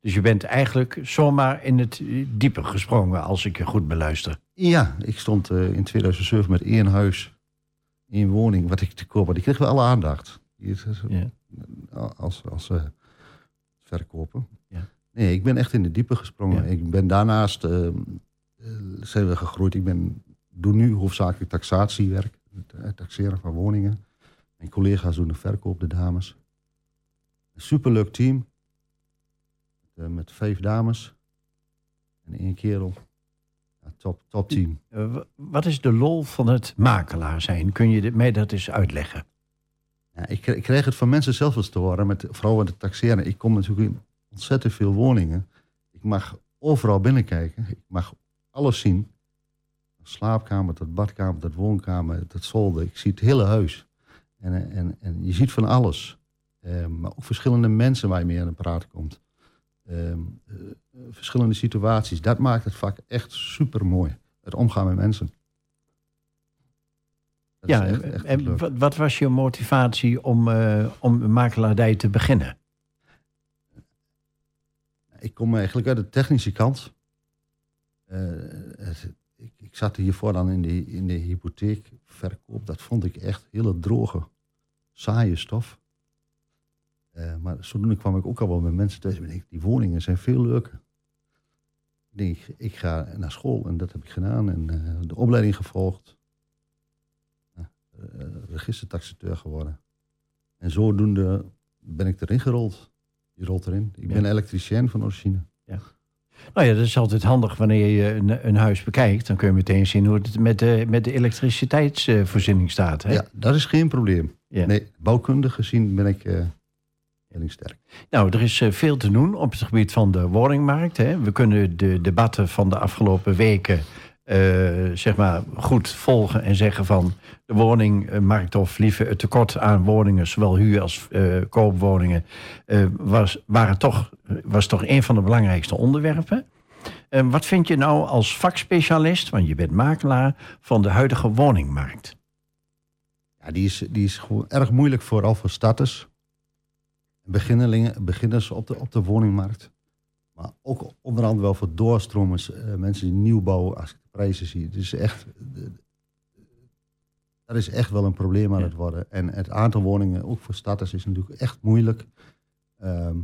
Dus je bent eigenlijk zomaar in het eh, diepe gesprongen, als ik je goed beluister. Ja, ik stond eh, in 2007 met één huis, één woning, wat ik te koop had. Die kreeg wel alle aandacht. Eh, Ja. Als, als verkoper. Ja. Nee, ik ben echt in de diepe gesprongen. Ja. Ik ben daarnaast, eh, eh, zijn we gegroeid. Ik ben, doe nu hoofdzakelijk taxatiewerk. Het taxeren van woningen. Mijn collega's doen de verkoop, de dames. Een superleuk team. Met vijf dames. En één kerel. Top, top team. Eh, wat is de lol van het makelaar zijn? Kun je dit- mij dat eens uitleggen? Ja, ik, ik kreeg het van mensen zelf eens te horen, met, vooral met het taxeren. Ik kom natuurlijk in ontzettend veel woningen. Ik mag overal binnenkijken. Ik mag alles zien. Slaapkamer tot badkamer tot woonkamer tot zolder. Ik zie het hele huis. En, en, en je ziet van alles. Eh, maar ook verschillende mensen waar je mee aan de praat komt. Ehm, eh, verschillende situaties. Dat maakt het vak echt super mooi. Het omgaan met mensen. Dat Ja, echt- en- echt en leuk. wat, wat was je motivatie om, eh, om makelaardij te beginnen? Ik kom eigenlijk uit de technische kant. Eh, het- ik, ik zat hiervoor dan in de, in de hypotheekverkoop. Dat vond ik echt hele droge, saaie stof. Eh, maar zodoende kwam ik ook al wel met mensen thuis. Ik, die woningen zijn veel leuker. Ik denk, ik, ga naar school en dat heb ik gedaan. En eh, de opleiding gevolgd. Ja, eh, registertaxateur geworden. En zodoende ben ik erin gerold. Je rolt erin. Ik ben Ja. elektricien van origine. Nou ja, dat is altijd handig wanneer je een, een huis bekijkt. Dan kun je meteen zien hoe het met de, met de elektriciteitsvoorziening staat. Hè? Ja, dat is geen probleem. Ja. Nee, bouwkundig gezien ben ik heel sterk. Nou, er is eh, veel te doen op het gebied van de woningmarkt. Hè. We kunnen de debatten van de afgelopen weken eh, zeg maar goed volgen en zeggen van de woningmarkt of liever het tekort aan woningen, zowel huur als eh, koopwoningen, was, waren toch, was toch een van de belangrijkste onderwerpen. Wat vind je nou als vakspecialist, want je bent makelaar, van de huidige woningmarkt? Ja, die is, die is gewoon erg moeilijk vooral voor starters. Beginnelingen, beginners op de, op de woningmarkt. Maar ook onder andere wel voor doorstromers, eh, mensen die nieuw bouwen, als ik de prijzen zie. Het is echt, de- dat is echt wel een probleem aan het worden. En het aantal woningen, ook voor starters, is natuurlijk echt moeilijk. Ehm,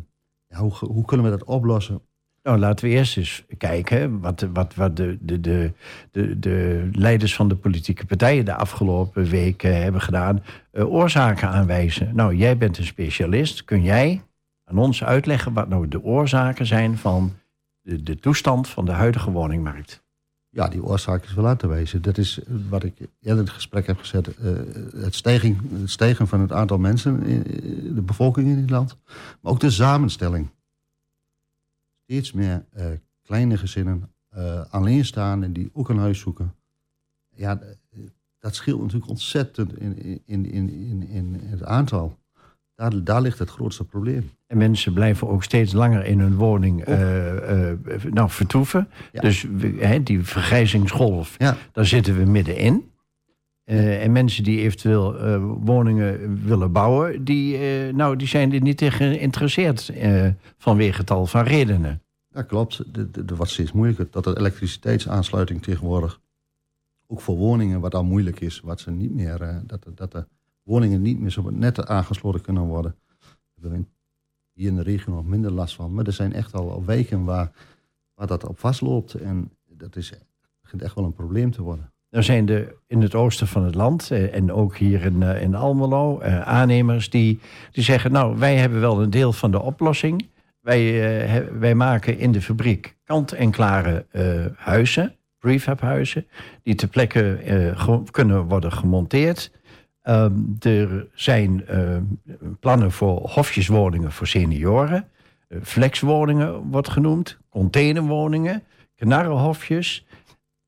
ja, hoe, hoe kunnen we dat oplossen? Nou, laten we eerst eens kijken wat, wat, wat de, de, de, de, de leiders van de politieke partijen de afgelopen weken hebben gedaan. eh, oorzaken aanwijzen. Nou, jij bent een specialist. Kun jij aan ons uitleggen wat nou de oorzaken zijn van de, de toestand van de huidige woningmarkt? Ja, die oorzaak is wel uit te wijzen. Dat is wat ik eerder in het gesprek heb gezet. eh, het, stijging, het stijgen van het aantal mensen, in de bevolking in dit land. Maar ook de samenstelling. Steeds meer eh, kleine gezinnen, eh, alleenstaanden die ook een huis zoeken. Ja, dat scheelt natuurlijk ontzettend in, in, in, in, in het aantal. Daar, daar ligt het grootste probleem. En mensen blijven ook steeds langer in hun woning eh, nou, vertoeven. Ja. Dus we- die vergrijzingsgolf, Ja. daar zitten we middenin. Eh, en mensen die eventueel eh, woningen willen bouwen, die, eh, nou, die zijn er niet in geïnteresseerd vanwege tal van redenen. Dat klopt. De wordt steeds moeilijker. Dat de elektriciteitsaansluiting tegenwoordig, ook voor woningen, wat al moeilijk is, wat ze niet meer, dat, de- dat de woningen niet meer zo net aangesloten kunnen worden. Daar hebben we hier in de regio nog minder last van. Maar er zijn echt al, al wijken waar, waar dat op vastloopt. En dat is, begint echt wel een probleem te worden. Er zijn er in het oosten van het land eh, en ook hier in, eh, in Almelo eh, aannemers die, die zeggen... nou, wij hebben wel een deel van de oplossing. Wij, wij maken in de fabriek kant-en-klare eh, huizen, prefabhuizen... die ter plekke kunnen worden gemonteerd. Ehm, er zijn plannen voor hofjeswoningen voor senioren... Flexwoningen wordt genoemd, containerwoningen, knarrenhofjes...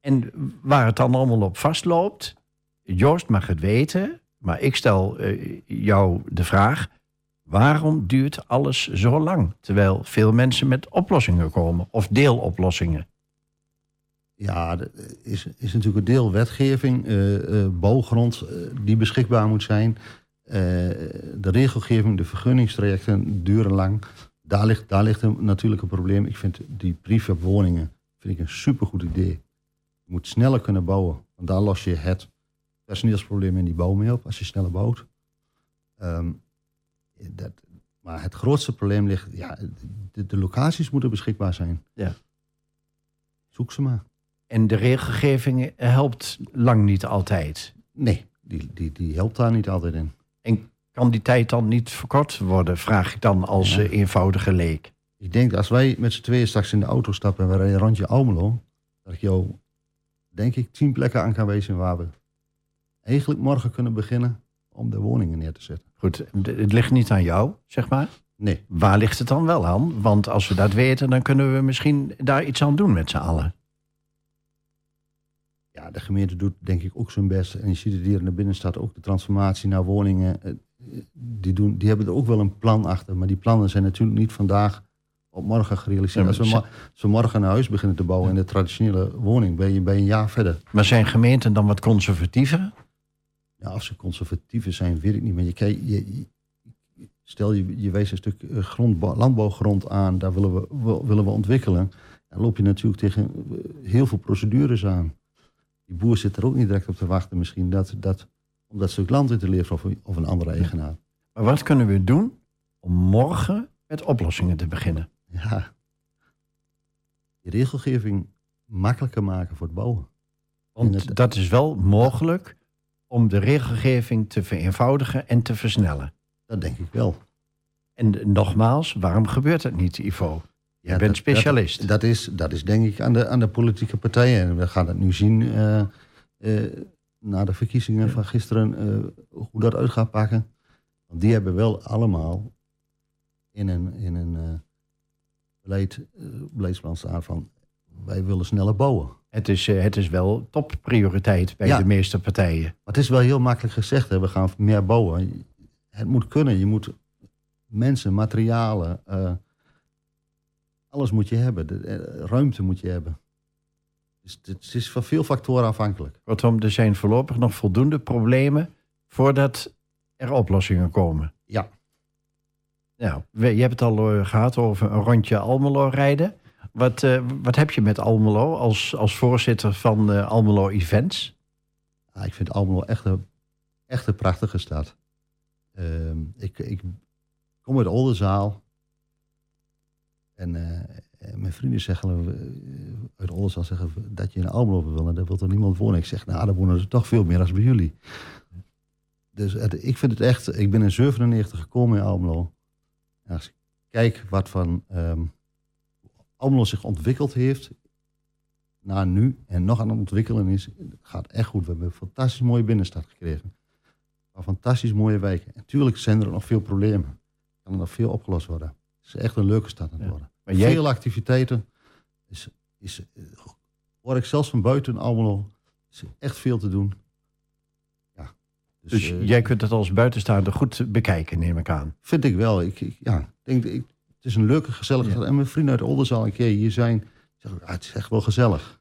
En waar het dan allemaal op vastloopt, Joost mag het weten, maar ik stel eh, jou de vraag: waarom duurt alles zo lang? Terwijl veel mensen met oplossingen komen of deeloplossingen. Ja, er is, is natuurlijk een deel wetgeving, eh, bouwgrond die beschikbaar moet zijn. De regelgeving, de vergunningstrajecten duren lang. Daar ligt, daar ligt een, natuurlijk een probleem. Ik vind die prefab woningen vind ik een supergoed idee. Je moet sneller kunnen bouwen, want daar los je het personeelsprobleem in die bouw mee op als je sneller bouwt. Ehm, dat, maar het grootste probleem ligt, ja, de, de locaties moeten beschikbaar zijn. Ja. Zoek ze maar. En de regelgeving helpt lang niet altijd. Nee, die, die, die helpt daar niet altijd in. En kan die tijd dan niet verkort worden, vraag ik dan als Ja. eenvoudige leek. Ik denk dat als wij met z'n tweeën straks in de auto stappen en we rijden rondje Almelo, dat ik jou, denk ik, tien plekken aan kan wijzen waar we eigenlijk morgen kunnen beginnen om de woningen neer te zetten. Goed, het ligt niet aan jou, zeg maar. Nee, Waar ligt het dan wel aan? Want als we dat weten, dan kunnen we misschien daar iets aan doen met z'n allen. ja, de gemeente doet denk ik ook zijn best. En je ziet het hier in de binnenstad ook, de transformatie naar woningen. eh, Die, doen, die hebben er ook wel een plan achter. Maar die plannen zijn natuurlijk niet vandaag op morgen gerealiseerd. Ja, Als we, als morgen een huis beginnen te bouwen in de traditionele woning, ben je, ben je een jaar verder. Maar zijn gemeenten dan wat conservatiever? Ja, of ze conservatiever zijn, weet ik niet. Maar je, je, je- stel je, je wijst een stuk eh, grond, landbouwgrond aan, daar willen we, wil- willen we ontwikkelen. Dan loop je natuurlijk tegen eh, heel veel procedures aan. Die boer zit er ook niet direct op te wachten misschien, dat, dat, om dat stuk land in te leveren of, of een andere eigenaar. Maar wat kunnen we doen om morgen met oplossingen te beginnen? Ja, die regelgeving makkelijker maken voor het bouwen. Want dat is wel mogelijk om de regelgeving te vereenvoudigen en te versnellen. Dat denk ik wel. En nogmaals, waarom gebeurt het niet, Ivo? Je Ja, bent dat- specialist. Dat, dat, is, dat is denk ik aan de, aan de politieke partijen. En we gaan het nu zien eh, eh, na de verkiezingen van gisteren, eh, hoe dat uit gaat pakken. Want die hebben wel allemaal in een, in een beleid, beleidsplan staan van wij willen sneller bouwen. Het is, eh, het is wel topprioriteit bij Ja. de meeste partijen. Maar het is wel heel makkelijk gezegd, hè, we gaan meer bouwen. Het moet kunnen, je moet mensen, materialen, eh, alles moet je hebben. De, eh, ruimte moet je hebben. Dus het, het is van veel factoren afhankelijk. Kortom, er zijn voorlopig nog voldoende problemen voordat er oplossingen komen. Ja. Nou, je hebt het al eh, gehad over een rondje Almelo rijden. Wat, eh, wat heb je met Almelo als, als voorzitter van eh, Almelo Events? Ja, ik vind Almelo echt een, echt een prachtige stad. Ehm, ik, ik kom uit Oldenzaal. En mijn vrienden zeggen uit Oldenzaal zeggen dat je in Almelo wil wonen. Daar wil er niemand wonen. Ik zeg, nou, daar wonen er toch veel meer dan bij jullie. Dus ik vind het echt... Ik ben in 97 gekomen in Almelo. En als ik kijk wat van ehm Almelo zich ontwikkeld heeft naar nu en nog aan het ontwikkelen is, het gaat echt goed. We hebben een fantastisch mooie binnenstad gekregen. Maar fantastisch mooie wijken. En natuurlijk zijn er nog veel problemen. Kan er nog veel opgelost worden. Het is echt een leuke stad aan het Ja. worden. Maar jij- Veel activiteiten. Is, is, eh, hoor ik zelfs van buiten Almelo. is echt veel te doen. Dus, Dus eh, jij kunt het als buitenstaander goed bekijken, neem ik aan. Vind ik wel. Ik, ik- ja, denk, ik, het is een leuke, gezellige Ja. stad. En mijn vrienden uit Oldenzaal een keer hier zijn. Ah, het is echt wel gezellig.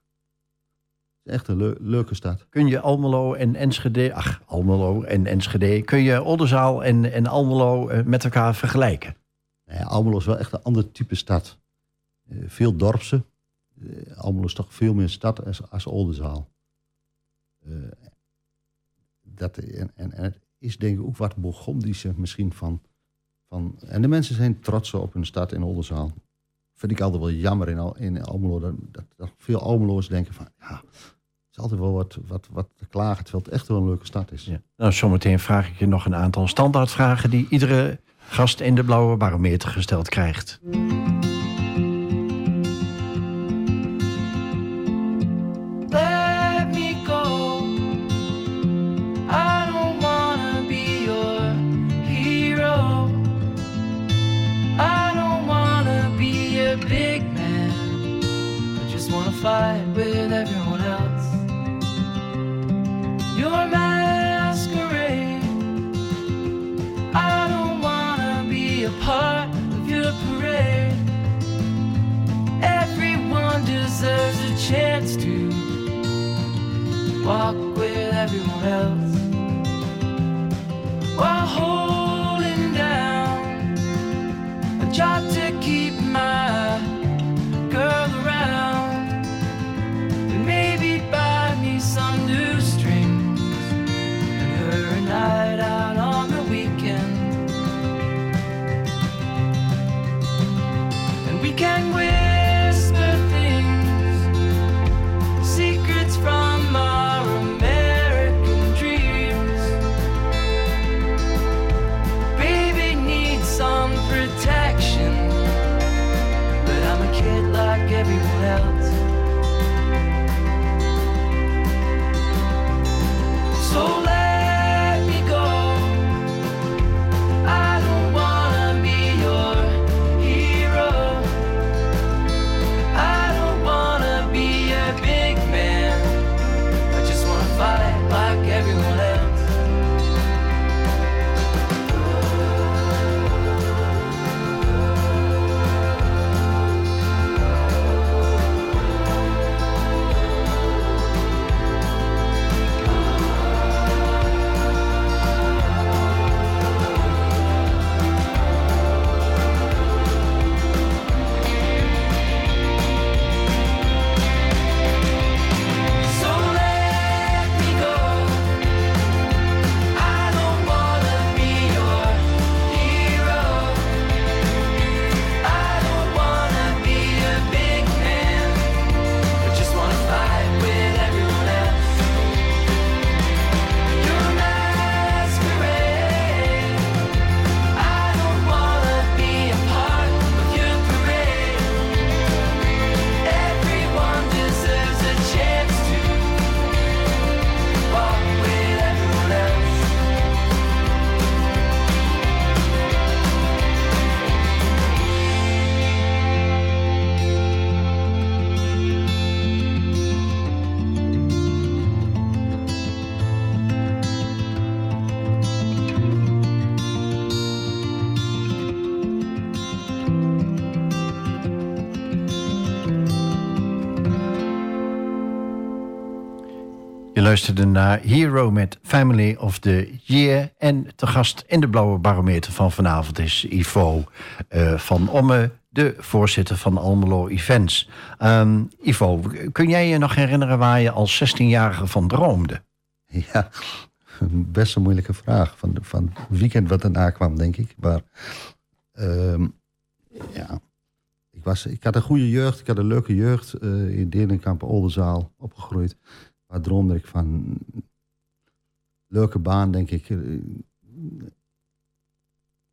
Het is echt een leu- leuke stad. Kun je Almelo en Enschede, ach, Almelo en Enschede, kun je Oldenzaal en, en Almelo eh, met elkaar vergelijken? Nou ja, Almelo is wel echt een ander type stad. Eh, veel dorpse. Almelo is toch veel meer stad als, als Oldenzaal. Dat, en, en, en het is denk ik ook wat Burgondische misschien van, van... En de mensen zijn trots op hun stad in Oldenzaal. Vind ik altijd wel jammer in, Al, in Almelo. Dat, dat, veel Almeloers denken van... Ja, is altijd wel wat, wat, wat te klagen, terwijl het echt wel een leuke stad is. Nou, zometeen vraag ik je nog een aantal standaardvragen die iedere gast in de blauwe barometer gesteld krijgt. Everyone else luisterde naar Hero met Family of the Year. En te gast in de Blauwe Barometer van vanavond is Ivo eh, van Omme, de voorzitter van Almelo Events. Ehm, Ivo, kun jij je nog herinneren waar je als 16-jarige van droomde? Ja, best een moeilijke vraag. Van, van het weekend wat daarna kwam, denk ik. Maar ehm, ja, ik, was, ik had een goede jeugd. Ik had een leuke jeugd eh, in Derenkamp, Oldenzaal, opgegroeid. Waar droomde ik van leuke baan, denk ik. Eh,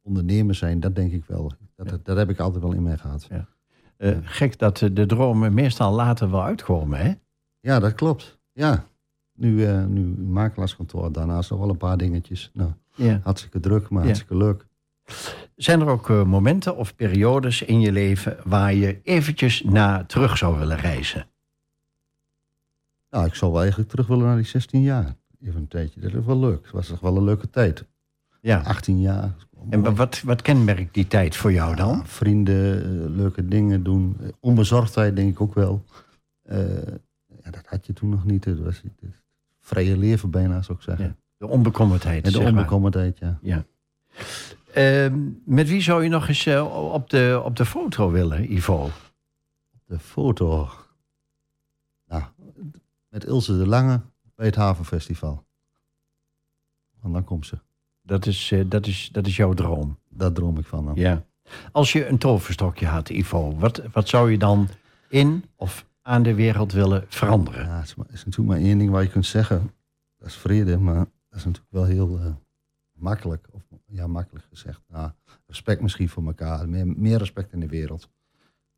ondernemer zijn, dat denk ik wel. Dat, dat heb ik altijd wel in mij gehad. Ja. Eh, gek dat eh, de dromen meestal later wel uitkomen, hè? Ja, dat klopt. Ja. Nu, eh nu makelaarskantoor, daarnaast nog wel een paar dingetjes. Nou, Ja. hartstikke druk, maar hartstikke leuk. Zijn er ook momenten of periodes in je leven waar je eventjes naar terug zou willen reizen? Nou, ik zou wel eigenlijk terug willen naar die 16 jaar. Even een tijdje. Dat is wel leuk. Het was toch wel een leuke tijd. Ja. 18 jaar. En wa- wat, wat kenmerkt die tijd voor jou dan? Ja, vrienden, eh, leuke dingen doen. Eh, Onbezorgdheid denk ik ook wel. Eh, ja, dat had je toen nog niet. Het was het vrije leven bijna, zou ik zeggen. Ja, De onbekommerdheid. En de maar. onbekommerdheid, ja. Ja. Ehm, met wie zou je nog eens op, de, op de foto willen, Ivo? De foto. Met Ilse de Lange bij het Havenfestival. Want dan komt ze. Dat is, eh, dat is, dat is jouw droom. Daar droom ik van. Dan. Ja. Als je een toverstokje had, Ivo, wat, wat zou je dan in of aan de wereld willen veranderen? Ja, het is natuurlijk maar één ding waar je kunt zeggen. Dat is vrede, maar dat is natuurlijk wel heel eh, makkelijk. Of ja, makkelijk gezegd. Nou, respect misschien voor elkaar. Meer, meer respect in de wereld.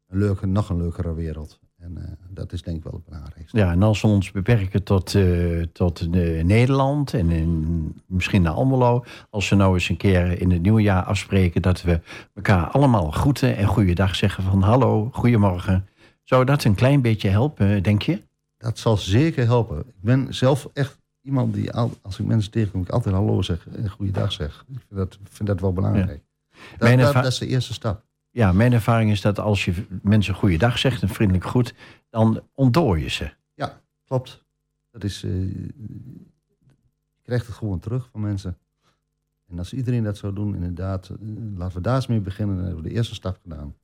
Een leuke, nog een leukere wereld. En eh, dat is denk ik wel het belangrijkste. Ja, en als we ons beperken tot, eh, tot eh, Nederland en in, misschien naar Almelo. Als we nou eens een keer in het nieuwe jaar afspreken dat we elkaar allemaal groeten en goeiedag zeggen van hallo, goedemorgen. Zou dat een klein beetje helpen, denk je? Dat zal zeker helpen. Ik ben zelf echt iemand die, al, als ik mensen tegenkom, ik altijd hallo zeg en goeiedag zeg. Ik vind dat, vind dat wel belangrijk. Dat, dat is de eerste stap. Ja, mijn ervaring is dat als je mensen goeiedag zegt, een vriendelijk groet, dan ontdoor je ze. Ja, klopt. Dat is, eh, je krijgt het gewoon terug van mensen. En als iedereen dat zou doen, inderdaad, eh, laten we daar eens mee beginnen. Dan hebben we de eerste stap gedaan.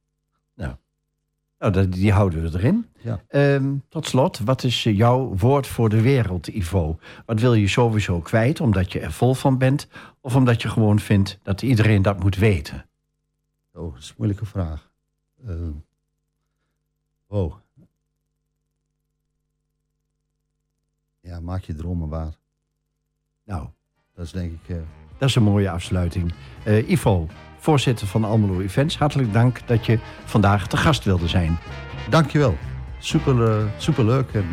Nou, dat- die houden we erin. Ja. Ehm, tot slot, wat is eh, jouw woord voor de wereld, Ivo? Wat wil je sowieso kwijt, omdat je er vol van bent? Of omdat je gewoon vindt dat iedereen dat moet weten? Oh, dat is een moeilijke vraag. Wow. Ja, maak je dromen waar. Nou, Dat is denk ik... eh, dat is een mooie afsluiting. Eh, Ivo, voorzitter van Almelo Events, hartelijk dank dat je vandaag te gast wilde zijn. dankjewel. Super, eh, super leuk en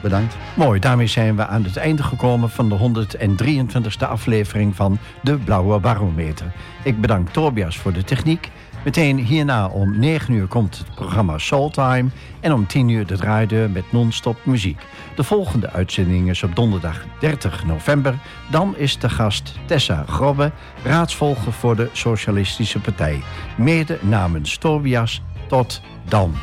bedankt. Mooi, daarmee zijn we aan het einde gekomen van de 123e aflevering van de Blauwe Barometer. Ik bedank Tobias voor de techniek. Meteen hierna om 9 uur komt het programma Soultime en om 10 uur de draaideur met non-stop muziek. De volgende uitzending is op donderdag 30 november. Dan is de gast Tessa Grobbe, raadsvolger voor de Socialistische Partij. Mede namens Tobias. Tot dan.